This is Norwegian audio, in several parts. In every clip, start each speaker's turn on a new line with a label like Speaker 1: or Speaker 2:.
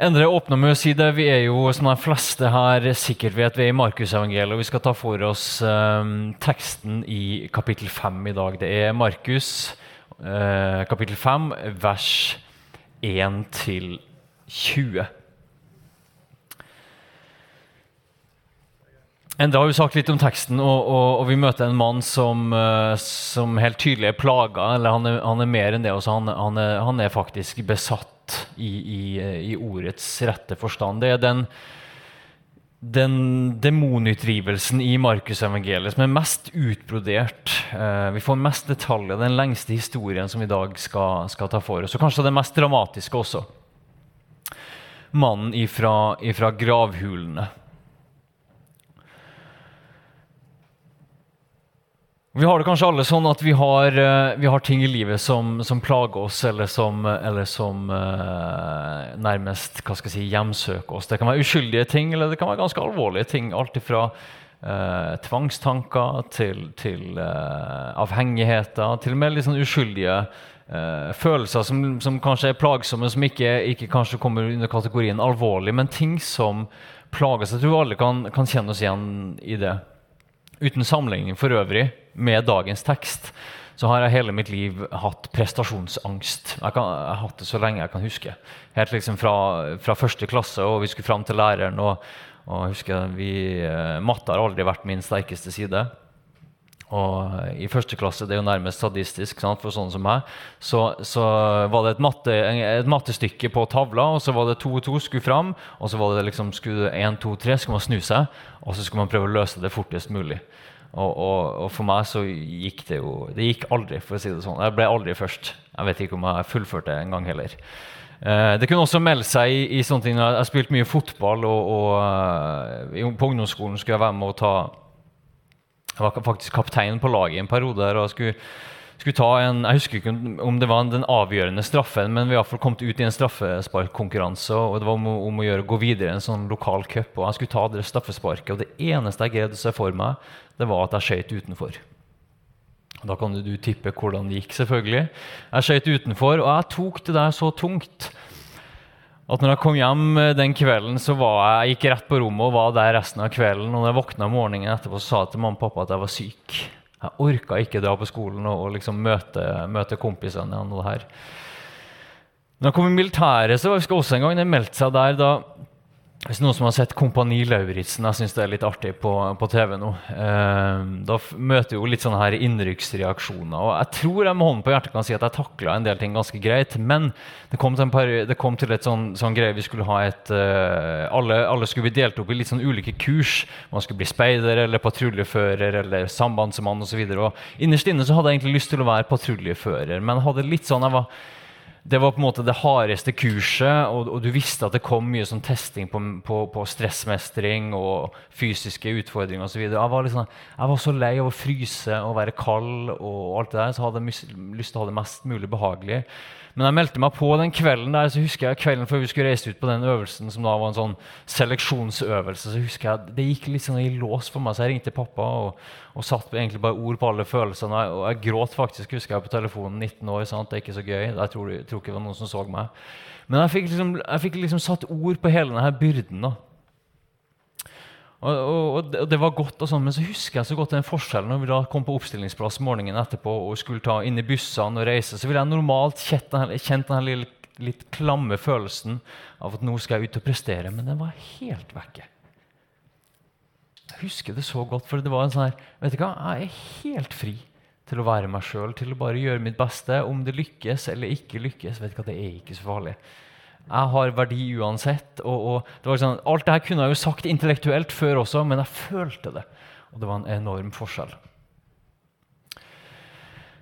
Speaker 1: Endre åpner med å si det. Vi er jo, som de fleste her sikkert vet, vi er i Markusevangeliet. Og vi skal ta for oss eh, teksten i kapittel 5 i dag. Det er Markus eh, kapittel 5, vers 1 til 20. Endre har jo sagt litt om teksten, og, og, og vi møter en mann som, uh, som helt tydelig er plaga. Eller han er, han er mer enn det. Også. Han, han, er, han er faktisk besatt i, i, i, ordets rette forstand. Det er den, den demonutdrivelsen i Markusevangeliet som er mest utbrodert. Eh, vi får mest detaljer, den lengste historien som vi i dag skal, skal ta for oss. Og kanskje det mest dramatiske også. Mannen ifra, ifra gravhulene. Vi har det kanskje alle sånn at vi har, eh, vi har ting i livet som, som, plager oss, eller som, eller som eh, nærmest hva skal jeg si, hjemsøker oss. Det kan være uskyldige ting, eller det kan være ganske alvorlige ting. Alt fra eh, tvangstanker til, til eh, avhengigheter, til og med litt sånn uskyldige følelser som, som, kanskje er plagsomme, som ikke, ikke, kanskje kommer under kategorien alvorlig, men ting som plager oss. Jeg tror alle kan, kan kjenne oss igjen i det. Uten sammenligning for øvrig med dagens tekst så har jeg hele mitt liv hatt prestasjonsangst. Jeg, kan, jeg har hatt det så lenge jeg kan huske. Helt liksom fra, fra første klasse, og vi skulle fram til læreren. og, og husker vi, eh, Matte har aldri vært min sterkeste side. Og I første klasse, det er jo nærmest sadistisk sant, for sånne som meg, så, så var det et, matte, et, mattestykke på tavla, og så var det to og to skulle fram. Og så var det liksom, skulle én, to, tre, skulle man snu seg, og så skulle man prøve å løse det fortest mulig. Og, og, og, for meg så gikk det jo Det gikk aldri, for å si det sånn. Jeg ble aldri først. Jeg vet ikke om jeg fullførte en gang heller. Eh, det kunne også melde seg i, i sånne ting. Jeg spilte mye fotball, og, og uh, på ungdomsskolen skulle jeg være med å ta Jeg var faktisk kaptein på laget i en periode. der, og jeg skulle skulle ta en, Jeg husker ikke om det var den avgjørende straffen, men vi har kom ut i en straffesparkkonkurranse. og Det var om, om, å gjøre å gå videre i en sånn lokal cup. og Jeg skulle ta det straffesparket. og Det eneste jeg greide å se for meg, det var at jeg skøyt utenfor. Da kan du tippe hvordan det gikk, selvfølgelig. Jeg skøyt utenfor, og jeg tok det der så tungt at når jeg kom hjem den kvelden, så jeg, jeg gikk rett på rommet og var der resten av kvelden. Og når jeg våkna morgenen etterpå, så sa jeg til mamma og pappa at jeg var syk. Jeg orka ikke dra på skolen og, og liksom møte, møte kompisene. og det her. Når jeg kom i militæret, så jeg også en gang det meldte seg der da hvis noen som har sett Kompani Lauritzen, jeg syns det er litt artig på, på TV nå eh, Da møter jo litt sånne her innrykksreaksjoner. Og jeg tror jeg med hånden på hjertet kan si at jeg takla en del ting ganske greit. Men det kom til, periode, det kom til et sånn, sånn, greie vi skulle ha et eh, alle, alle, skulle bli delt opp i litt sånn ulike kurs. Man skulle bli speider eller patruljefører eller sambandsmann osv. Innerst inne så hadde jeg egentlig lyst til å være patruljefører, men hadde litt sånn jeg var det var på en måte det hardeste kurset, og, og, du visste at det kom mye sånn testing på, på, på stressmestring og fysiske utfordringer osv. Jeg, liksom, jeg var så lei av å fryse og være kald og alt det der, så hadde jeg lyst til å ha det mest mulig behagelig. Men jeg meldte meg på den kvelden der, så husker jeg kvelden før vi skulle reise ut på den øvelsen, som da var en sånn seleksjonsøvelse, så husker jeg det gikk litt sånn i lås for meg. Så jeg ringte pappa og, og satt egentlig bare ord på alle følelsene. Og jeg gråt faktisk, husker jeg, på telefonen. 19 år, sant? det er ikke så gøy. Jeg tror, jeg tror ikke det var noen som så meg. Men jeg fikk liksom, jeg fikk liksom satt ord på hele denne byrden. da. Og, og, og, det var godt, og sånn, Men så husker jeg så godt den forskjellen når vi da kom på oppstillingsplass morgenen etterpå og skulle ta inn i bussene og reise. Så ville jeg normalt kjent den, kjent den litt, litt klamme følelsen av at nå skal jeg ut og prestere. Men den var helt vekke. Jeg husker det så godt, for det var en sånn her Vet du hva, jeg er helt fri til å være meg sjøl, til å bare gjøre mitt beste. Om det lykkes eller ikke lykkes, vet du hva, det er ikke så farlig. Jeg har verdi uansett. Og, og det var sånn, alt dette kunne jeg jo sagt intellektuelt før også, men jeg følte det. Og det var en enorm forskjell.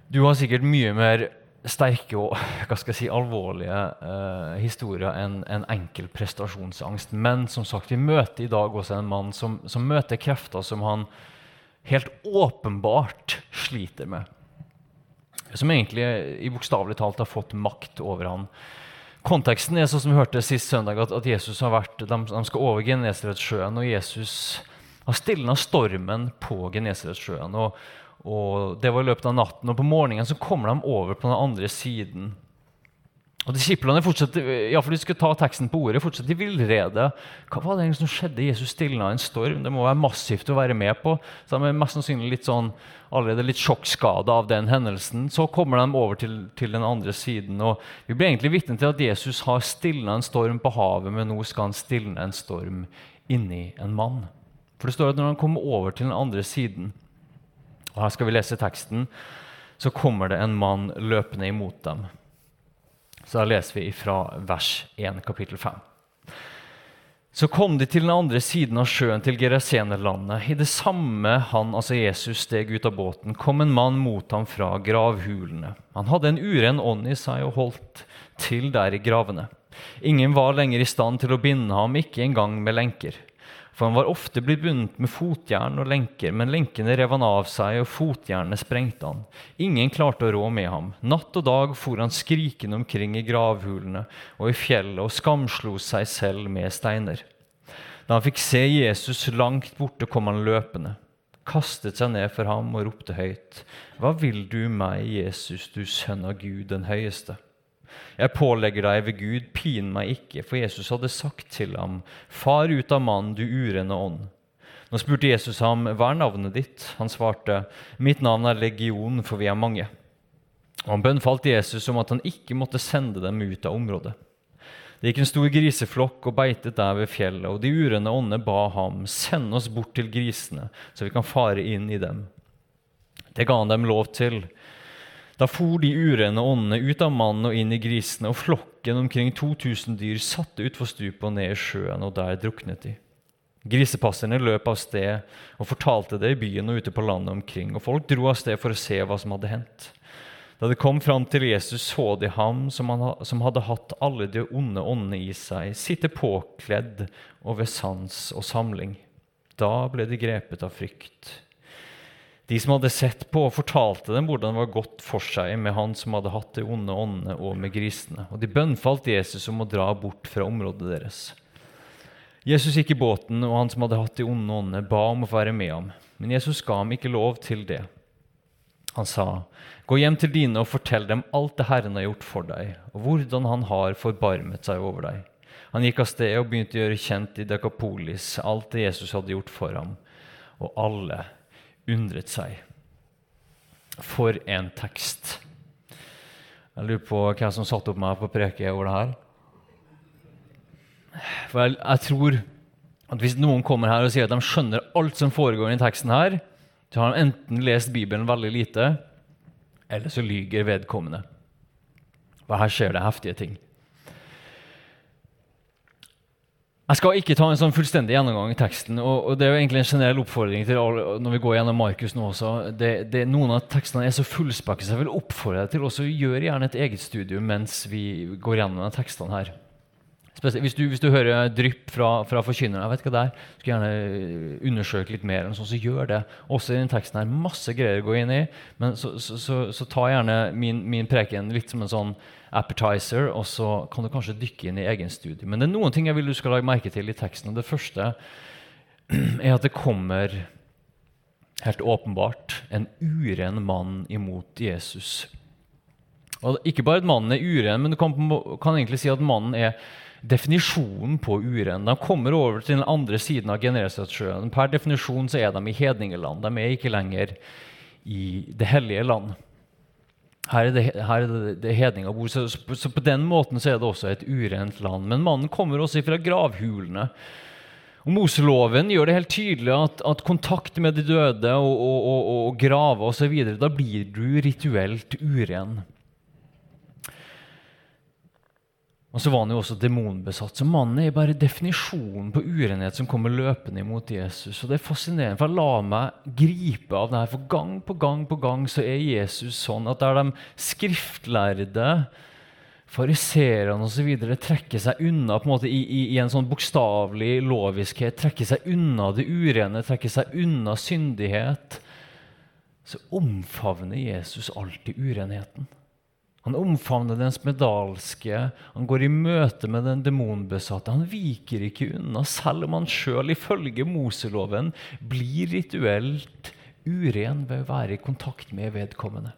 Speaker 1: Du har sikkert mye mer sterke og hva skal jeg si, alvorlige eh, historier enn en enkel prestasjonsangst. Men som sagt, vi møter i dag også en mann som, som møter krefter som han helt åpenbart sliter med. Som egentlig i bokstavelig talt har fått makt over han. Konteksten er sånn som vi hørte sist søndag, at, at Jesus har vært, de, de skal over Genesaretsjøen, og Jesus har stilna stormen på Genesaretsjøen. Og, og det var i løpet av natten, og på morgenen så kommer de over på den andre siden. Og Disiplene fortsetter, ja, for de skal ta teksten på ordet, fortsetter i villrede. Hva var det som skjedde? Jesus stilna en storm. Det må være massivt å være med på. Så De er mest sannsynlig litt sånn, allerede litt sjokkskada av den hendelsen. Så kommer de over til, til, den andre siden. og Vi blir egentlig vitne til at Jesus har stilna en storm på havet, men nå skal han stilne en storm inni en mann. For det står at når han kommer over til den andre siden, og her skal vi lese teksten, så kommer det en mann løpende imot dem. Så da leser vi fra vers 1, kapittel 5. Så kom de til den andre siden av sjøen, til Gerasenerlandet. I det samme han, altså Jesus, steg ut av båten, kom en mann mot ham fra gravhulene. Han hadde en uren ånd i seg og holdt til der i gravene. Ingen var lenger i stand til å binde ham, ikke engang med lenker. For han var ofte blitt bundet med fotjern og lenker, men lenkene rev han av seg, og fotjernene sprengte han. Ingen klarte å rå med ham. Natt og dag for han skrikende omkring i gravhulene og i fjellet og skamslo seg selv med steiner. Da han fikk se Jesus langt borte, kom han løpende, kastet seg ned for ham og ropte høyt. Hva vil du meg, Jesus, du sønn av Gud den høyeste? Jeg pålegger deg ved Gud, pin meg ikke, for Jesus hadde sagt til ham, Far ut av mannen, du urene ånd. Nå spurte Jesus ham, Hva er navnet ditt? Han svarte, Mitt navn er Legion, for vi er mange. Og Han bønnfalt Jesus om at han ikke måtte sende dem ut av området. Det gikk en stor griseflokk og beitet der ved fjellet, og de urene åndene ba ham, send oss bort til grisene, så vi kan fare inn i dem. Det ga han dem lov til. Da for de urene åndene ut av mannen og inn i grisene, og flokken omkring 2000 dyr satte utfor stupet og ned i sjøen, og der druknet de. Grisepasserne løp av sted og fortalte det i byen og ute på landet omkring, og folk dro av sted for å se hva som hadde hendt. Da de kom fram til Jesus, så de ham som, han, som hadde hatt alle de onde åndene i seg, sitte påkledd og ved sans og samling. Da ble de grepet av frykt. De som hadde sett på, fortalte dem hvordan det var gått for seg med han som hadde hatt de onde åndene, og med grisene. Og de bønnfalt Jesus om å dra bort fra området deres. Jesus gikk i båten, og han som hadde hatt de onde åndene, ba om å være med ham. Men Jesus ga ham ikke lov til det. Han sa, 'Gå hjem til dine og fortell dem alt det Herren har gjort for deg,' 'og hvordan Han har forbarmet seg over deg.' Han gikk av sted og begynte å gjøre kjent i Dekapolis alt det Jesus hadde gjort for ham, og alle undret seg. For en tekst. Jeg lurer på hvem som satte opp meg på preke over det her. For jeg, jeg, tror at hvis noen kommer her og sier at de skjønner alt som foregår i teksten her, så har de enten lest Bibelen veldig lite, eller så lyger vedkommende. For her skjer det heftige ting. Jeg skal ikke ta en sånn fullstendig gjennomgang i teksten. og, Det er jo egentlig en generell oppfordring til alle, når vi går gjennom Markus nå også. Det, det, noen av tekstene er så fullspekket, så jeg vil oppfordre deg til også å gjøre gjerne et eget studium mens vi går gjennom de tekstene her. Hvis du, hvis du, hører drypp fra, fra forkynneren, jeg vet hva det er, skulle gjerne undersøke litt mer, sånn, så gjør det. Også i denne teksten her, Masse greier å gå inn i, men så, så, så, så ta gjerne min, min preken litt som en sånn appetizer, og så kan du kanskje dykke inn i egen studie. Men det er noen ting jeg vil du skal legge merke til i teksten. og Det første er at det kommer helt åpenbart en uren mann imot Jesus. Og Ikke bare at mannen er uren, men du kan, kan egentlig si at mannen er definisjonen på uren. De kommer over til den andre siden av Genesaretsjøen. Per definisjon så er de i hedningeland. De er ikke lenger i det hellige land. Her er det, her er det, det hedninga bor. Så, så, på den måten så er det også et urent land. Men mannen kommer også fra gravhulene. Og Moseloven gjør det helt tydelig at, at kontakt med de døde og, og, og, og grave osv. Da blir du rituelt uren. Og så var han jo også demonbesatt. Så mannen er bare definisjonen på urenhet som kommer løpende imot Jesus. Og det er fascinerende, for jeg lar meg gripe av det her. For gang på gang på gang så er Jesus sånn at der de skriftlærde fariseerne osv. trekker seg unna på en måte i, i, i en sånn bokstavelig loviskhet, trekker seg unna det urene, trekker seg unna syndighet, så omfavner Jesus alltid urenheten. Han omfavner den spedalske, han går i møte med den demonbesatte. Han viker ikke unna, selv om han sjøl ifølge Moseloven blir rituelt uren ved å være i kontakt med vedkommende.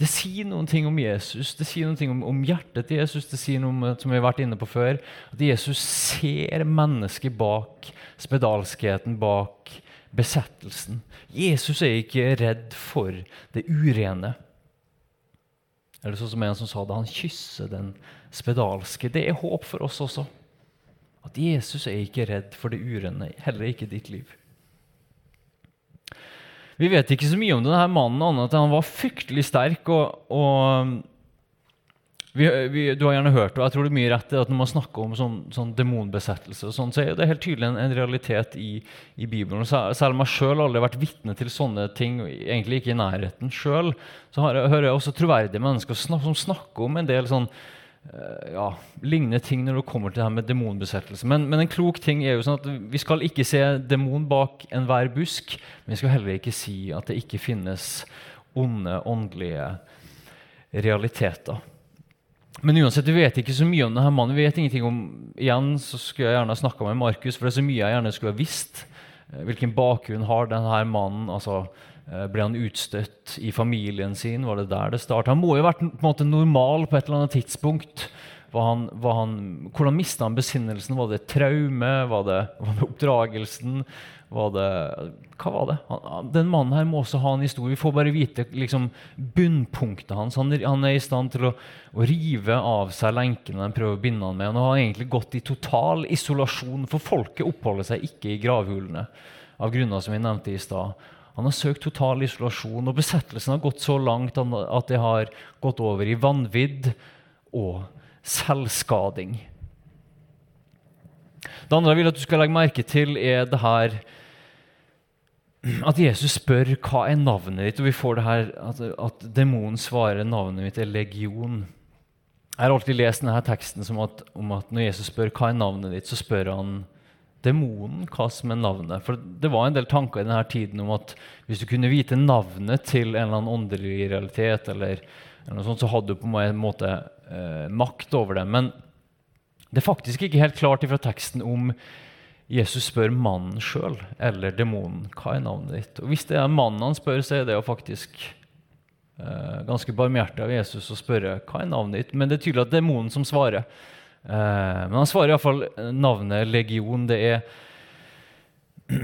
Speaker 1: Det sier noen ting om Jesus, det sier noen ting om, om hjertet til Jesus. Det sier noe om, som vi har vært inne på før, at Jesus ser mennesket bak spedalskheten, bak besettelsen. Jesus er ikke redd for det urene. Eller sånn som en som sa det, han kysser den spedalske. Det er håp for oss også. At Jesus er ikke redd for det urene, heller ikke ditt liv. Vi vet ikke så mye om denne mannen, annet enn han var fryktelig sterk. og, og vi, vi, du har gjerne hørt, og jeg tror det er mye rett at når man snakker om sånn, sånn demonbesettelse, sånn, så er det helt tydelig en, en realitet i, i, Bibelen. Selv om jeg sjøl aldri har vært vitne til sånne ting, egentlig ikke i nærheten sjøl, så har hører jeg også troverdige mennesker som snakker om en del sånn Eh, ja, lignende ting når det kommer til det her med demonbesettelse. Men, men, en klok ting er jo sånn at vi skal ikke se demon bak enhver busk. Men vi skal heller ikke si at det ikke finnes onde, åndelige realiteter. Men uansett, vi vet ikke så mye om denne mannen. Vi vet ingenting om, Igjen så skulle jeg gjerne snakka med Markus, for det er så mye jeg gjerne skulle ha visst. Eh, hvilken bakgrunn har denne mannen? altså Eh, ble han utstøtt i familien sin? Var det der det starta? Han må jo ha vært på måte normal på et eller annet tidspunkt. Var han, var han, hvordan mista han besinnelsen? Var det traume? Var det, var det oppdragelsen? Var det, hva var det? Han, den mannen her må også ha en historie. Vi får bare vite liksom, bunnpunktet hans. Han, han, er i stand til å, å rive av seg lenkene de prøver å binde han med. Han har egentlig gått i total isolasjon, for folket oppholder seg ikke i gravhulene av grunner som vi nevnte i stad. Han har søkt total isolasjon, og besettelsen har gått så langt at det har gått over i vanvidd og selvskading. Det andre jeg vil at du skal legge merke til, er det her at Jesus spør hva er navnet ditt, og vi får det her at, at demonen svarer navnet mitt er legion. Jeg har alltid lest denne teksten som at, om at når Jesus spør hva er navnet ditt, så spør han demonen hva som er navnet. For det var en del tanker i denne tiden om at hvis du kunne vite navnet til en eller annen åndelig realitet, eller, eller noe sånt, så hadde du på en måte eh, makt over det. Men det er faktisk ikke helt klart ifra teksten om Jesus spør mannen sjøl eller demonen hva er navnet ditt. Og Hvis det er mannen han spør, så er det jo faktisk eh, ganske barmhjertig av Jesus å spørre hva er navnet ditt. Men det er tydelig at det er demonen som svarer. Eh, men han svarer iallfall eh, navnet legion. Det er,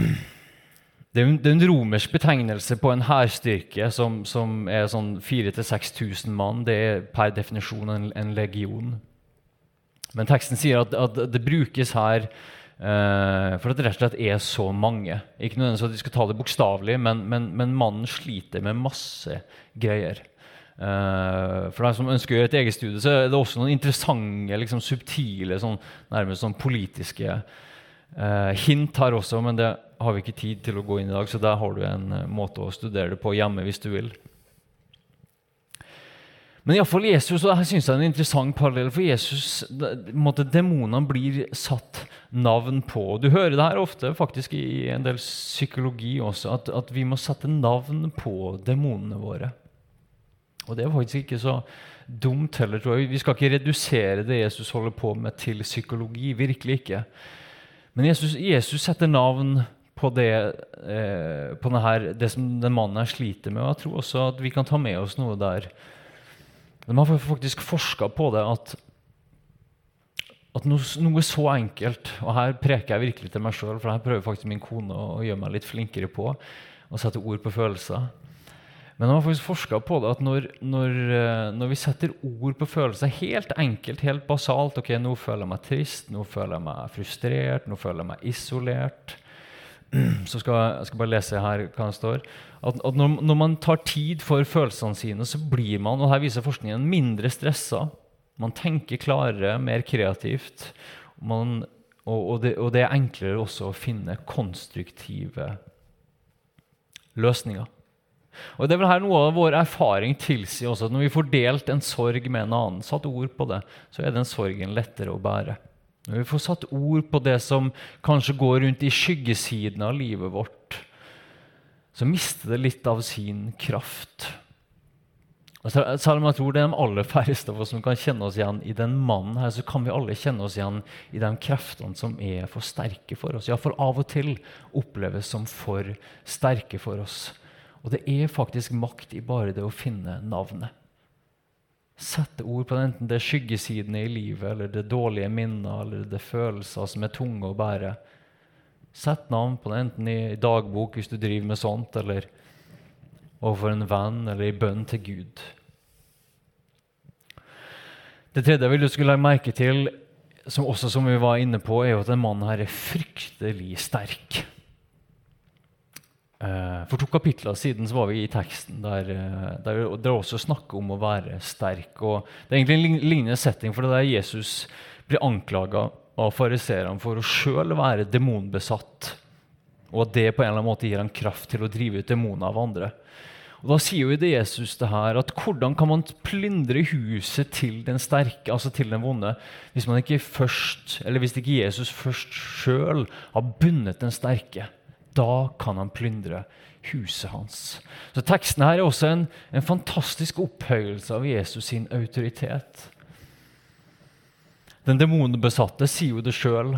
Speaker 1: det er, en, er romersk betegnelse på en hærstyrke som, som, er sånn 4000-6000 mann. Det er per definisjon en, en, legion. Men teksten sier at, at det brukes her uh, for at det rett og slett er så mange. Ikke nødvendigvis at de skal ta det bokstavelig, men, men, men mannen sliter med masse greier. Uh, for deg som ønsker å gjøre et eget studie, så er det også noen interessante, liksom, subtile, sånn, nærmest sånn politiske uh, hint her også. Men det har vi ikke tid til å gå inn i dag, så der har du en uh, måte å studere det på hjemme hvis du vil. Men iallfall Jesus, og jeg synes jeg er en interessant parallell, for Jesus, demonene blir satt navn på. Du hører det her ofte faktisk i en del psykologi også, at, at vi må sette navn på demonene våre. Og det er faktisk ikke så dumt heller, tror jeg. Vi skal ikke redusere det Jesus holder på med, til psykologi. Virkelig ikke. Men Jesus, Jesus setter navn på, det, eh, på denne, det som den mannen her sliter med. Og jeg tror også at vi kan ta med oss noe der. De har faktisk forska på det at, at noe, noe, så enkelt Og her preker jeg virkelig til meg sjøl, for her prøver faktisk min kone å, gjøre meg litt flinkere på å sette ord på følelser. Men de har faktisk forska på det at når, når, eh, når, vi setter ord på følelser helt enkelt, helt basalt ok, Nå føler jeg meg trist, nå føler jeg meg frustrert, nå føler jeg meg isolert. Så skal jeg skal bare lese her hva det står. At, at når, når, man tar tid for følelsene sine, så blir man og her viser forskningen, mindre stressa, Man tenker klarere, mer kreativt. Man, og, og, det, og, det, er enklere også å finne konstruktive løsninger. Og det er vel her Noe av vår erfaring tilsier også at når vi får delt en sorg med en annen, satt ord på det, så er den sorgen lettere å bære. Når vi får satt ord på det som kanskje går rundt i skyggesiden av livet vårt, så mister det litt av sin kraft. Selv om jeg tror det er de aller færreste av oss som kan kjenne oss igjen i den mannen her, så kan vi alle kjenne oss igjen i de kreftene som er for sterke for oss. Iallfall av og til oppleves som for sterke for oss. Og det er faktisk makt i bare det å finne navnet. Sette ord på det, enten det er skyggesidene i livet, eller det dårlige minner, eller det er følelser som er tunge å bære. Sett navn på det, enten i dagbok hvis du driver med sånt, eller overfor en venn eller i bønn til Gud. Det tredje jeg vil du skulle legge merke til, som også som vi var inne på, er jo at denne mannen her er fryktelig sterk. Eh, for to kapitler siden så var vi i teksten der, eh, der det også snakker om å være sterk. Og det er egentlig en lignende setting, for det der Jesus blir anklaga av fariseerne for å sjøl være demonbesatt, og at det på en eller annen måte gir ham kraft til å drive ut demoner av andre. Og Da sier jo det Jesus det her, at hvordan kan man plyndre huset til den sterke, altså til den vonde, hvis, man ikke først, eller hvis ikke Jesus først sjøl har bundet den sterke? Da kan han plyndre huset hans. Så Teksten her er også en, en fantastisk opphøyelse av Jesus sin autoritet. Den demonbesatte sier jo det sjøl.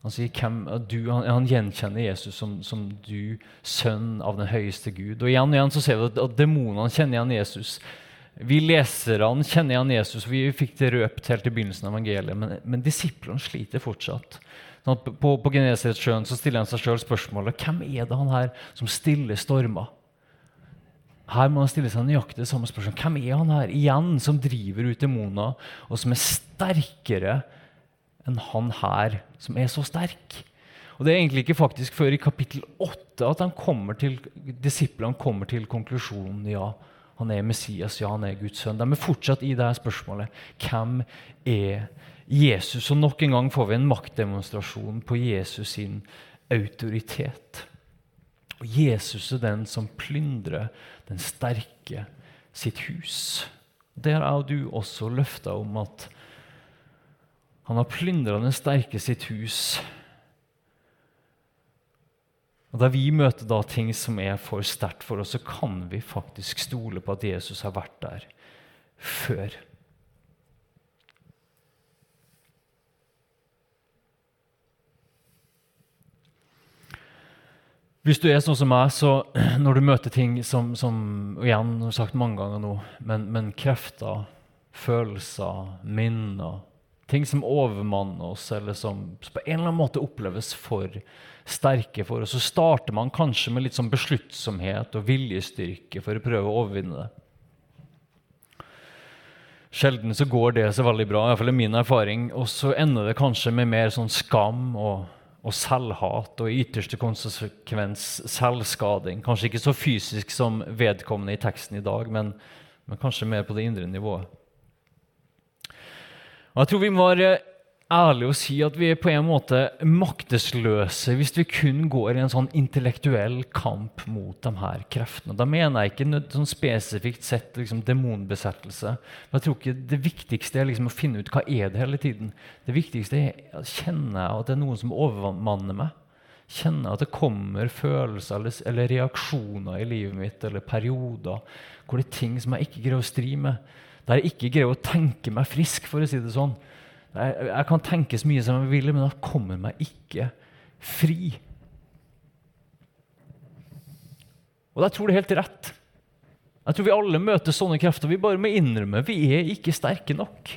Speaker 1: Han, sier, han, han, gjenkjenner Jesus som, som, du, sønn av den høyeste Gud. Og igjen og igjen så ser vi at, at demonene kjenner igjen Jesus. Vi leserne kjenner igjen Jesus. Vi fikk det røpt helt i begynnelsen av evangeliet, men, men disiplene sliter fortsatt. Sånn på, på Genesaretsjøen stiller han seg sjøl spørsmålet hvem er det han her som stiller stormer. Her må han stille seg nøyaktig samme spørsmål. Hvem er han her igjen som driver ut demoner, og som er sterkere enn han her som er så sterk. Og Det er egentlig ikke faktisk før i kapittel 8 at han kommer til, disiplene kommer til konklusjonen ja, han er Messias, ja, han er Guds sønn. De er fortsatt i det her spørsmålet. Hvem er Jesus? Og Nok en gang får vi en maktdemonstrasjon på Jesus sin autoritet. Og Jesus er den som plyndrer den sterke sitt hus. Der er du også løfta om at han har plyndra den sterke sitt hus. Og Da vi møter da ting som er for sterkt for oss, så kan vi faktisk stole på at Jesus har vært der før. Hvis du er sånn som meg, så når du møter ting som, som igjen har sagt mange ganger nå, men, men krefter, følelser, minner Ting som overmanner oss, eller som på en eller annen måte oppleves for sterke for oss. Så starter man kanskje med litt sånn besluttsomhet og viljestyrke for å prøve å overvinne det. Sjelden så går det så veldig bra, i hvert fall er min erfaring. Og så ender det kanskje med mer sånn skam og, og selvhat, og i ytterste konsekvens selvskading. Kanskje ikke så fysisk som vedkommende i teksten i dag, men, men kanskje mer på det indre nivået. Og jeg tror vi må være ærlige å si at vi er på en måte maktesløse hvis vi kun går i en sånn intellektuell kamp mot de her kreftene. Da mener jeg ikke sånn spesifikt sett liksom, demonbesettelse. Jeg tror ikke Det viktigste er liksom å finne ut hva er det hele tiden. Det viktigste er å kjenne at det er noen som overmanner meg. Kjenne at det kommer følelser eller, eller reaksjoner i livet mitt eller perioder hvor det er ting som jeg ikke greier å stri med der jeg ikke greier å tenke meg frisk, for å si det sånn. Jeg, jeg kan tenke så mye som jeg vil, men det kommer meg ikke fri. Og jeg tror det er helt rett. Jeg tror vi alle møter sånne krefter. Vi bare må innrømme vi er ikke sterke nok.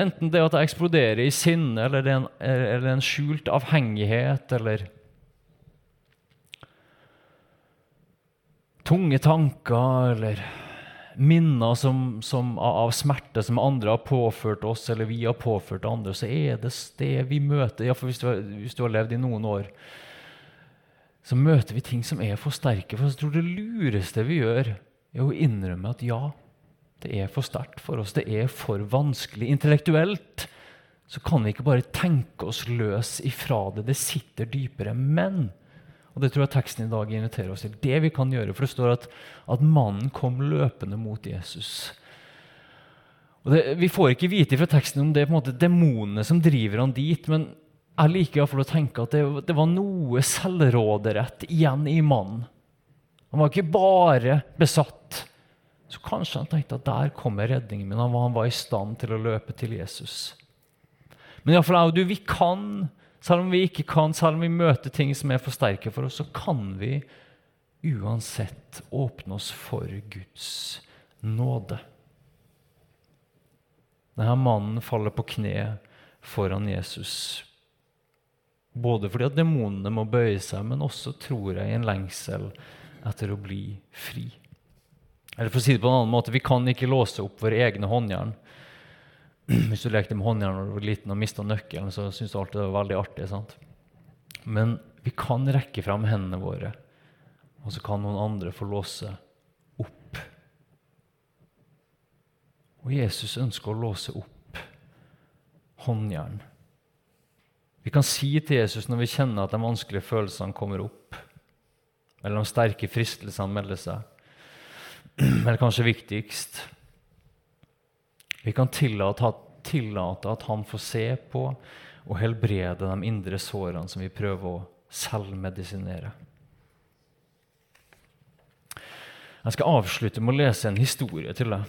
Speaker 1: Enten det at jeg eksploderer i sinne, eller, en, eller en skjult avhengighet, eller tunge tanker, eller minner som, som, av smerte som andre har påført oss, eller vi har påført andre, så er det sted vi møter. Ja, hvis, hvis, du har levd i noen år, så møter vi ting som er for sterke. For jeg tror det lureste vi gjør, er å innrømme at ja, Det er for sterkt for oss. Det er for vanskelig. Intellektuelt så kan vi ikke bare tenke oss løs ifra det. Det sitter dypere. Men og det tror jeg teksten i dag inviterer oss til. Det vi kan gjøre, For det står at, at mannen kom løpende mot Jesus. Og det, vi får ikke vite fra teksten om det er på en måte demonene som driver han dit. Men jeg liker iallfall å tenke at det, det var noe selvråderett igjen i mannen. Han var ikke bare besatt. Så kanskje han tenkte at der kommer redningen min. Han var, han var i stand til å løpe til Jesus. Men iallfall jeg og du, vi kan selv om vi ikke kan, selv om vi møter ting som er for sterke for oss, så kan vi uansett åpne oss for Guds nåde. Denne mannen faller på kne foran Jesus. Både fordi at demonene må bøye seg, men også tror jeg i en lengsel etter å bli fri. Eller for å si det på en annen måte, Vi kan ikke låse opp våre egne håndjern Hvis du lekte med håndjern da du var liten og mista nøkkelen, så syntes du alltid det var veldig artig. sant? Men vi kan rekke fram hendene våre, og så kan noen andre få låse opp. Og Jesus ønsker å låse opp håndjern. Vi kan si til Jesus når vi kjenner at de vanskelige følelsene kommer opp, eller de sterke fristelsene melder seg, eller kanskje viktigst vi kan tillate, tillate at han får se på og helbrede de indre sårene som vi prøver å selvmedisinere. Jeg skal avslutte med å lese en historie til deg.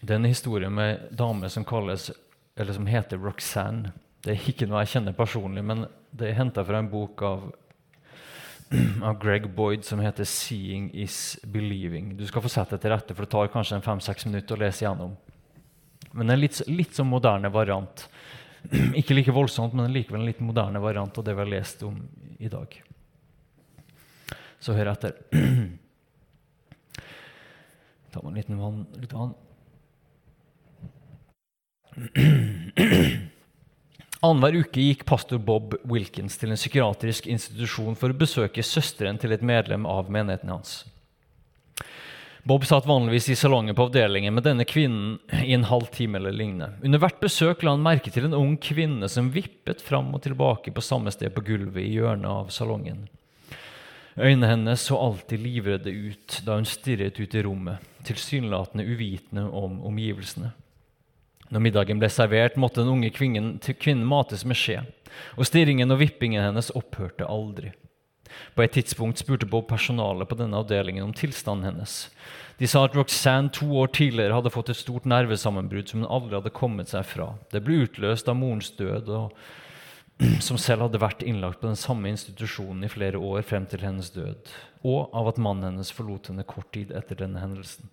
Speaker 1: Det er en historie med en dame som, kalles, som heter Roxanne. Det er ikke noe jeg kjenner personlig, men det er henta fra en bok av, av, Greg Boyd som heter 'Seeing is Believing'. Du skal få sette deg til rette, for det tar kanskje fem-seks minutter å lese gjennom. Men en litt, litt sånn moderne variant. Ikke like voldsomt, men likevel en litt moderne variant av det vi har lest om i dag. Så hør etter. Ta meg en liten vann, litt vann. Annenhver uke gikk pastor Bob Wilkins til en psykiatrisk institusjon for å besøke søsteren til et medlem av menigheten hans. Bob satt vanligvis i salongen på avdelingen med denne kvinnen i en halv time eller lignende. Under hvert besøk la han merke til en ung kvinne som vippet fram og tilbake på samme sted på gulvet i hjørnet av salongen. Øynene hennes så alltid livredde ut da hun stirret ut i rommet, tilsynelatende uvitende om omgivelsene. Når middagen ble servert, måtte den unge kvinnen, kvinnen mates med skje, og stirringen og vippingen hennes opphørte aldri. På et tidspunkt spurte Bob personalet på denne avdelingen om tilstanden hennes. De sa at Roxanne to år tidligere hadde fått et stort nervesammenbrudd som hun aldri hadde kommet seg fra. Det ble utløst av morens død, som selv hadde vært innlagt på den samme institusjonen i flere år frem til hennes død, og av at mannen hennes forlot henne kort tid etter denne hendelsen.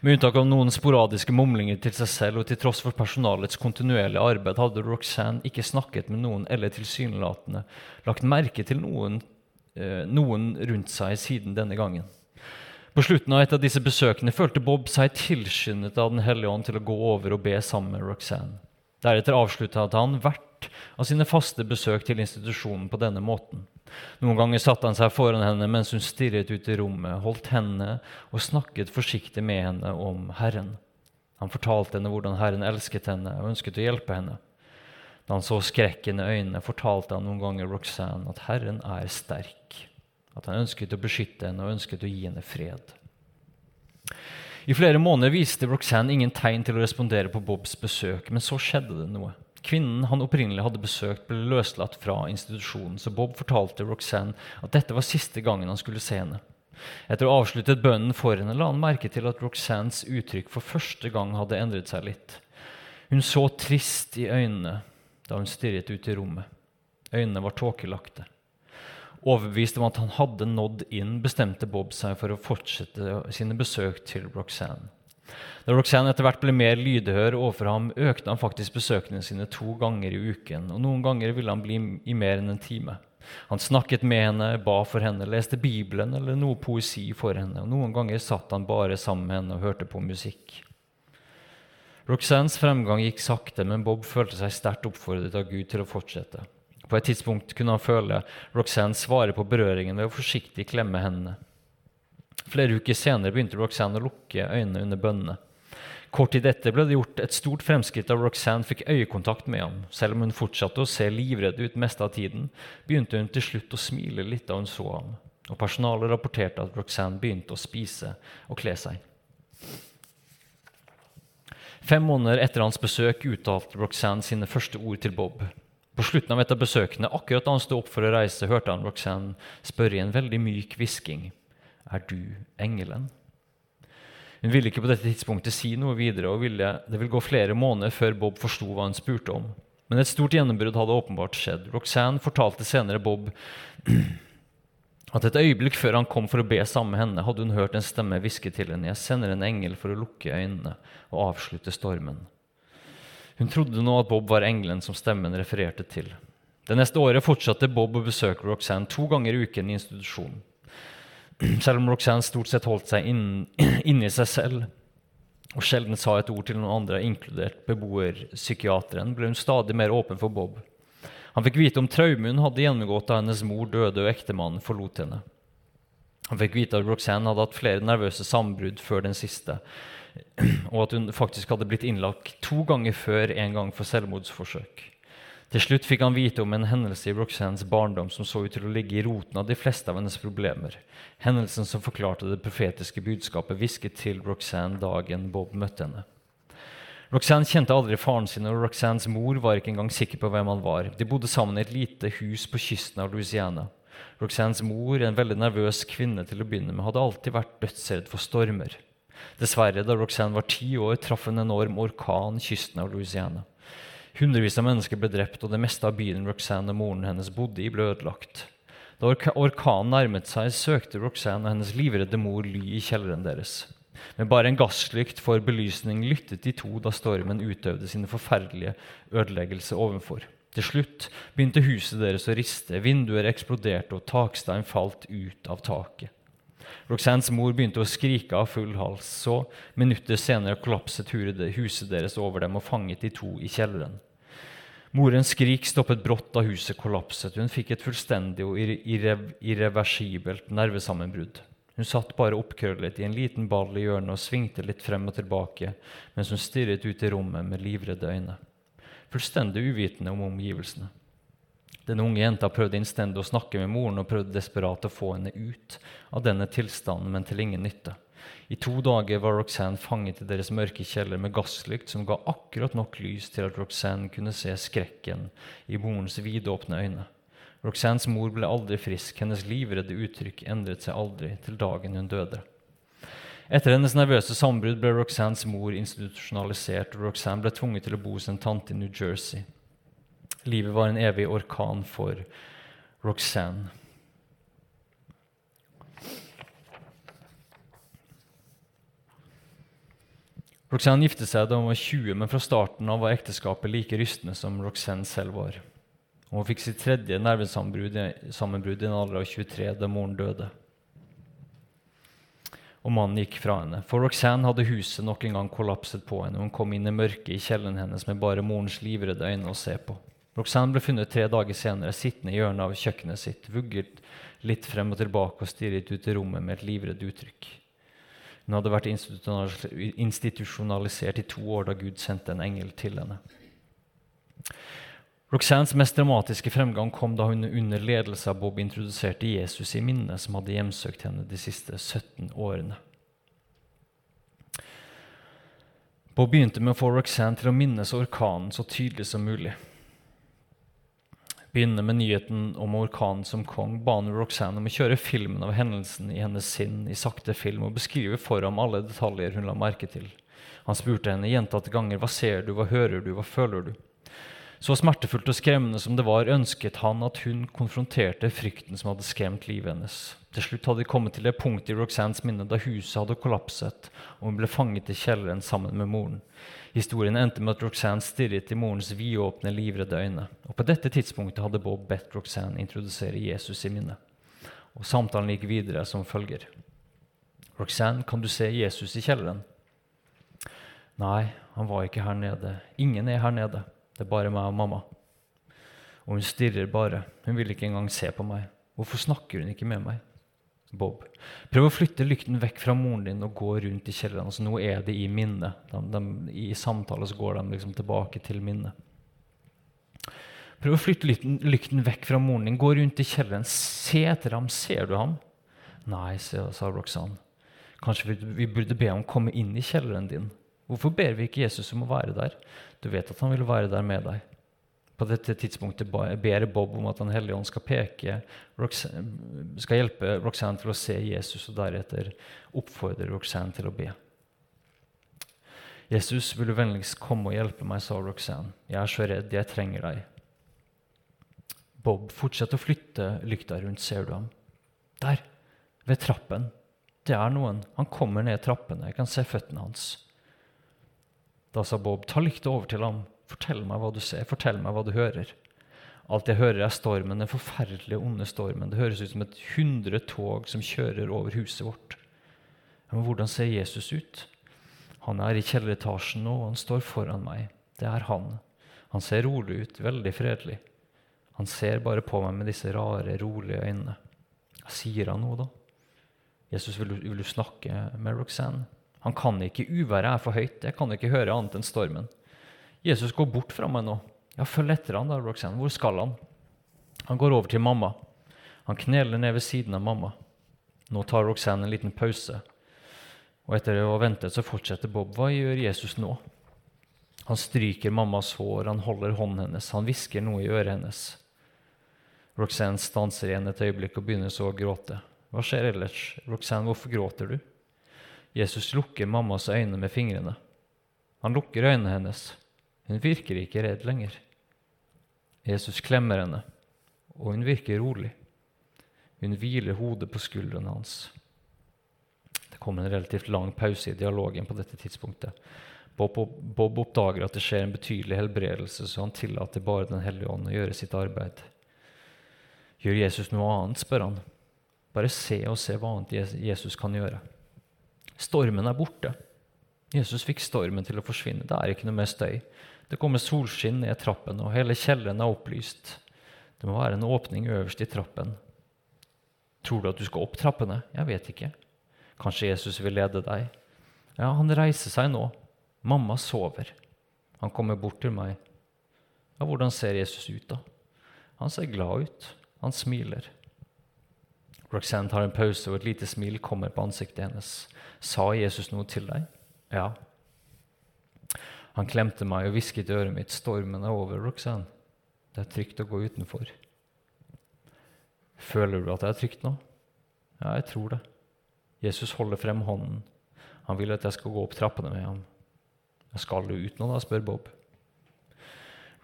Speaker 1: Med unntak av noen sporadiske mumlinger til seg selv og til tross for personalets kontinuerlige arbeid hadde Roxanne ikke snakket med noen eller tilsynelatende lagt merke til noen, eh, noen rundt seg siden denne gangen. På slutten av et av disse besøkene følte Bob seg tilskyndet av Den hellige ånd til å gå over og be sammen med Roxanne. Deretter avsluttet han hvert av sine faste besøk til institusjonen på denne måten. Noen ganger satte han seg foran henne mens hun stirret ut i rommet, holdt henne og snakket forsiktig med henne om Herren. Han fortalte henne hvordan Herren elsket henne og ønsket å hjelpe henne. Da han så skrekken i øynene, fortalte han noen ganger Roxanne at Herren er sterk, at han ønsket å beskytte henne og ønsket å gi henne fred. I flere måneder viste Roxanne ingen tegn til å respondere på Bobs besøk, men så skjedde det noe. Kvinnen han opprinnelig hadde besøkt, ble løslatt fra institusjonen, så Bob fortalte Roxanne at dette var siste gangen han skulle se henne. Etter å ha avsluttet bønnen for henne la han merke til at Roxannes uttrykk for første gang hadde endret seg litt. Hun så trist i øynene da hun stirret ut i rommet. Øynene var tåkelagte. Overbevist om at han hadde nådd inn, bestemte Bob seg for å fortsette sine besøk til Roxanne. Da Roxanne etter hvert ble mer lydhør overfor ham, økte han faktisk besøkene sine to ganger i uken, og noen ganger ville han bli i mer enn en time. Han snakket med henne, ba for henne, leste Bibelen eller noe poesi for henne, og noen ganger satt han bare sammen med henne og hørte på musikk. Roxannes fremgang gikk sakte, men Bob følte seg sterkt oppfordret av Gud til å fortsette. På et tidspunkt kunne han føle Roxanne svare på berøringen ved å forsiktig klemme hendene. Flere uker senere begynte Roxanne å lukke øynene under bønnene. Kort tid etter ble det gjort et stort fremskritt da Roxanne fikk øyekontakt med ham. Selv om hun fortsatte å se livredd ut meste av tiden, begynte hun til slutt å smile litt da hun så ham. Og personalet rapporterte at Roxanne begynte å spise og kle seg. Fem måneder etter hans besøk uttalte Roxanne sine første ord til Bob. På slutten av et av besøkene, akkurat da han sto opp for å reise, hørte han Roxanne spørre i en veldig myk hvisking. Er du engelen? Hun ville ikke på dette tidspunktet si noe videre, og ville, det ville gå flere måneder før Bob forsto hva hun spurte om. Men et stort gjennombrudd hadde åpenbart skjedd. Roxanne fortalte senere Bob at et øyeblikk før han kom for å be sammen med henne, hadde hun hørt en stemme hviske til henne, 'Jeg sender en engel for å lukke øynene og avslutte stormen'. Hun trodde nå at Bob var engelen som stemmen refererte til. Det neste året fortsatte Bob å besøke Roxanne to ganger i uken i institusjonen. Selv om Roxanne stort sett holdt seg inni inn seg selv og sjelden sa et ord til noen andre, inkludert beboerpsykiateren, ble hun stadig mer åpen for Bob. Han fikk vite om traumet hun hadde gjennomgått da hennes mor døde og ektemannen forlot henne. Han fikk vite at Roxanne hadde hatt flere nervøse sambrudd før den siste, og at hun faktisk hadde blitt innlagt to ganger før en gang for selvmordsforsøk. Til slutt fikk han vite om en hendelse i Roxannes barndom som så ut til å ligge i roten av de fleste av hennes problemer. Hendelsen som forklarte det profetiske budskapet hvisket til Roxanne dagen Bob møtte henne. Roxanne kjente aldri faren sin, og Roxannes mor var ikke engang sikker på hvem han var. De bodde sammen i et lite hus på kysten av Louisiana. Roxannes mor, en veldig nervøs kvinne til å begynne med, hadde alltid vært dødsredd for stormer. Dessverre, da Roxanne var ti år, traff en enorm orkan kysten av Louisiana. Hundrevis av mennesker ble drept, og det meste av byen Roxanne og moren hennes bodde i, ble ødelagt. Da orkanen nærmet seg, søkte Roxanne og hennes livredde mor ly i kjelleren deres. Med bare en gasslykt for belysning lyttet de to da stormen utøvde sine forferdelige ødeleggelser ovenfor. Til slutt begynte huset deres å riste, vinduer eksploderte, og takstein falt ut av taket. Roxannes mor begynte å skrike av full hals. Så, minutter senere, kollapset huset deres over dem og fanget de to i kjelleren. Morens skrik stoppet brått da huset kollapset. Hun fikk et fullstendig og irreversibelt nervesammenbrudd. Hun satt bare oppkrøllet i en liten ball i hjørnet og svingte litt frem og tilbake mens hun stirret ut i rommet med livredde øyne. Fullstendig uvitende om omgivelsene. Den unge jenta prøvde innstendig å snakke med moren og prøvde desperat å få henne ut av denne tilstanden, men til ingen nytte. I to dager var Roxanne fanget i deres mørke kjeller med gasslykt som ga akkurat nok lys til at Roxanne kunne se skrekken i morens vidåpne øyne. Roxannes mor ble aldri frisk, hennes livredde uttrykk endret seg aldri til dagen hun døde. Etter hennes nervøse sambrudd ble Roxannes mor institusjonalisert, og Roxanne ble tvunget til å bo hos en tante i New Jersey. Livet var en evig orkan for Roxanne. Roxanne giftet seg da hun var 20, men fra starten av var ekteskapet like rystende som Roxanne selv var. Hun fikk sitt tredje nervesammenbrudd i en alder av 23 da moren døde. Og mannen gikk fra henne. For Roxanne hadde huset nok en gang kollapset på henne. Hun kom inn i mørket i kjelleren hennes med bare morens livredde øyne å se på. Roxanne ble funnet tre dager senere sittende i hjørnet av kjøkkenet sitt, vugget litt frem og tilbake og stirret ut i rommet med et livredd uttrykk. Hun hadde vært institusjonalisert i to år da Gud sendte en engel til henne. Roxannes mest dramatiske fremgang kom da hun under ledelse av Bob introduserte Jesus i minnet som hadde hjemsøkt henne de siste 17 årene. Bob begynte med å få Roxanne til å minnes orkanen så tydelig som mulig begynner med nyheten om orkanen som kong, baner Roxanne om å kjøre filmen av hendelsen i hennes sinn i sakte film og beskrive for ham alle detaljer hun la merke til. Han spurte henne gjentatte ganger hva ser du, hva hører du, hva føler du? Så smertefullt og skremmende som det var, ønsket han at hun konfronterte frykten som hadde skremt livet hennes. Til slutt hadde de kommet til det punktet i Roxannes minne da huset hadde kollapset, og hun ble fanget i kjelleren sammen med moren. Historien endte med at Roxanne stirret i morens vidåpne, livredde øyne. Og På dette tidspunktet hadde Bob bedt Roxanne introdusere Jesus i minnet. Og Samtalen gikk videre som følger. Roxanne, kan du se Jesus i kjelleren? Nei, han var ikke her nede. Ingen er her nede. Det er bare meg og mamma. Og hun stirrer bare. Hun vil ikke engang se på meg. Hvorfor snakker hun ikke med meg? Bob. Prøv å flytte lykten vekk fra moren din og gå rundt i kjelleren. Altså, nå er det i minnet. De, de, I samtale så går de liksom tilbake til minnet. Prøv å flytte lykten, lykten, vekk fra moren din. Gå rundt i kjelleren. Se etter ham. Ser du ham? Nei, sa Roxanne. Kanskje vi, vi burde be ham komme inn i kjelleren din. Hvorfor ber vi ikke Jesus om å være der? Du vet at han vil være der med deg. På dette tidspunktet ber Bob om at Den hellige ånd skal, peke, skal hjelpe Roxanne til å se Jesus, og deretter oppfordrer Roxanne til å be. Jesus, vil du vennligst komme og hjelpe meg, sa Roxanne. Jeg er så redd, jeg trenger deg. Bob fortsetter å flytte lykta rundt, ser du ham? Der, ved trappen. Det er noen. Han kommer ned trappene. Jeg kan se føttene hans. Da sa Bob, ta lykta over til ham. Fortell meg hva du ser, fortell meg hva du hører. Alt jeg hører, er stormen, den forferdelige, onde stormen. Det høres ut som et hundre tog som kjører over huset vårt. Men hvordan ser Jesus ut? Han er i kjelleretasjen nå, og han står foran meg. Det er han. Han ser rolig ut, veldig fredelig. Han ser bare på meg med disse rare, rolige øynene. Sier han noe, da? Jesus, vil du, vil du snakke med Roxanne? Han kan ikke, uværet er for høyt. Jeg kan ikke høre annet enn stormen. Jesus går bort fra meg nå. Ja, følg etter han da, Roxanne. Hvor skal han? Han går over til mamma. Han kneler ned ved siden av mamma. Nå tar Roxanne en liten pause. Og etter å ha ventet så fortsetter Bob. Hva gjør Jesus nå? Han stryker mammas hår, han holder hånden hennes, han hvisker noe i øret hennes. Roxanne stanser igjen et øyeblikk og begynner så å gråte. Hva skjer ellers? Roxanne, hvorfor gråter du? Jesus lukker mammas øyne med fingrene. Han lukker øynene hennes. Hun virker ikke redd lenger. Jesus klemmer henne, og hun virker rolig. Hun hviler hodet på skuldrene hans. Det kommer en relativt lang pause i dialogen på dette tidspunktet. Bob, oppdager at det skjer en betydelig helbredelse, så han tillater bare Den hellige ånd å gjøre sitt arbeid. Gjør Jesus noe annet, spør han. Bare se og se hva annet Jesus kan gjøre. Stormen er borte. Jesus fikk stormen til å forsvinne. Det er ikke noe mer støy. Det kommer solskinn ned trappen, og hele kjelleren er opplyst. Det må være en åpning øverst i trappen. Tror du at du skal opp trappene? Jeg vet ikke. Kanskje Jesus vil lede deg? Ja, han reiser seg nå. Mamma sover. Han kommer bort til meg. Ja, hvordan ser Jesus ut, da? Han ser glad ut. Han smiler. Roxanne tar en pause, og et lite smil kommer på ansiktet hennes. Sa Jesus noe til deg? Ja. Han klemte meg og hvisket i øret mitt. 'Stormen er over, Roxanne. Det er trygt å gå utenfor.' Føler du at det er trygt nå? Ja, jeg tror det. Jesus holder frem hånden. Han vil at jeg skal gå opp trappene med ham. Skal du ut nå, da? spør Bob.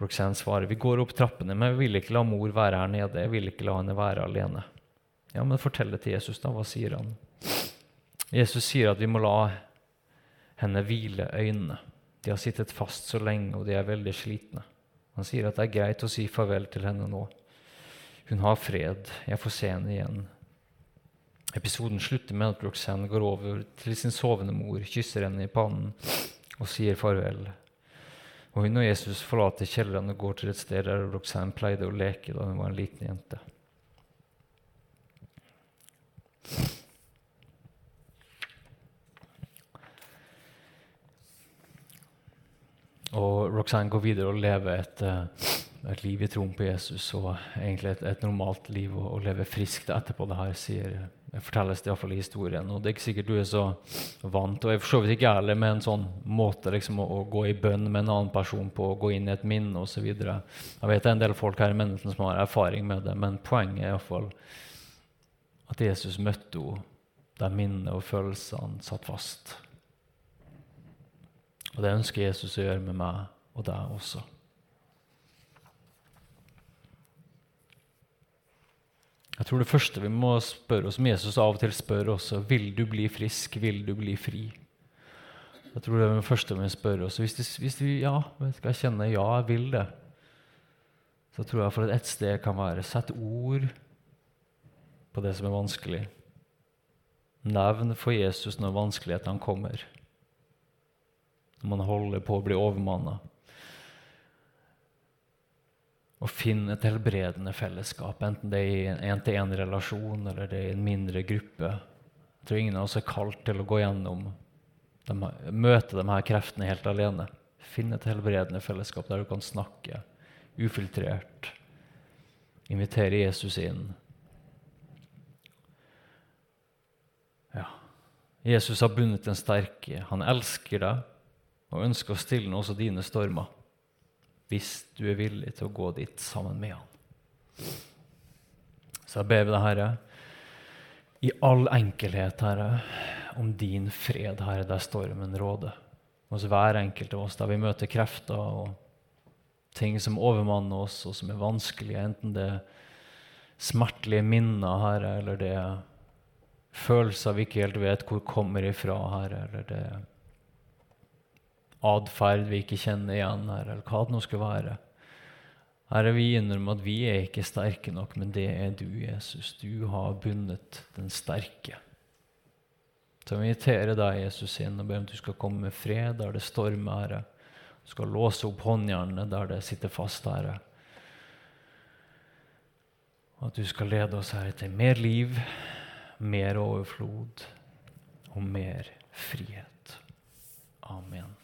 Speaker 1: Roxanne svarer vi går opp trappene, men jeg vil ikke la mor være her nede. Jeg vil ikke la henne være alene. Ja, men fortell det til Jesus, da. Hva sier han? Jesus sier at vi må la henne hvile øynene. De har sittet fast så lenge, og de er veldig slitne. Han sier at det er greit å si farvel til henne nå. Hun har fred. Jeg får se henne igjen. Episoden slutter med at Roxanne går over til sin sovende mor, kysser henne i pannen og sier farvel. Og hun og Jesus forlater kjelleren og går til et sted der Roxanne pleide å leke da hun var en liten jente. Og Roxanne går videre og lever et, eh, et liv i troen på Jesus og egentlig et, et normalt liv og, og lever friskt etterpå det her, sier fortelles det iallfall i historien. Og det er ikke sikkert du er så vant, og jeg for ikke ærlig med en sånn måte liksom, å, å, gå i bønn med en annen person på, å gå inn i et minne osv. Jeg vet det er en del folk her i menigheten som har erfaring med det, men poenget er iallfall at Jesus møtte henne der minnet og følelsene satt fast. Og det ønsker Jesus å gjøre med meg og deg også. Jeg tror det første vi må spørre oss, som Jesus av og til spør også, vil du bli frisk, vil du bli fri? Jeg tror det er det første vi spør oss. Hvis, det, hvis vi ja, skal jeg kjenne ja, jeg vil det, så tror jeg for et sted kan være sett ord på det som er vanskelig. Nevn for Jesus når vanskelighetene kommer når man holder på å bli overmanna. å finne et helbredende fellesskap, enten det er i en én-til-én-relasjon eller det er i en mindre gruppe. Jeg tror ingen av oss er kalt til å gå gjennom de, møte de her kreftene helt alene. Finn et helbredende fellesskap der du kan snakke ufiltrert. Invitere Jesus inn. Ja. Jesus har bundet den sterke. Han elsker deg og ønsker å stille også dine stormer hvis du er villig til å gå dit sammen med han. Så jeg ber deg, Herre, i all enkelhet, Herre, om din fred, Herre, der stormen råder. Hos hver enkelt av oss, der vi møter krefter og ting som overmanner oss, og som er vanskelige, enten det er smertelige minner, Herre, eller det er følelser vi ikke helt vet hvor kommer ifra, Herre, eller det er atferd vi ikke kjenner igjen, her, eller hva det nå skal være. Herre, vi innrømmer at vi er ikke sterke nok, men det er du, Jesus. Du har bundet den sterke. Så vi inviterer deg, Jesus, inn og ber om at du skal komme med fred der det stormer, Herre. Du skal låse opp håndjernene der det sitter fast, Herre. At du skal lede oss, Herre, til mer liv, mer overflod og mer frihet. Amen.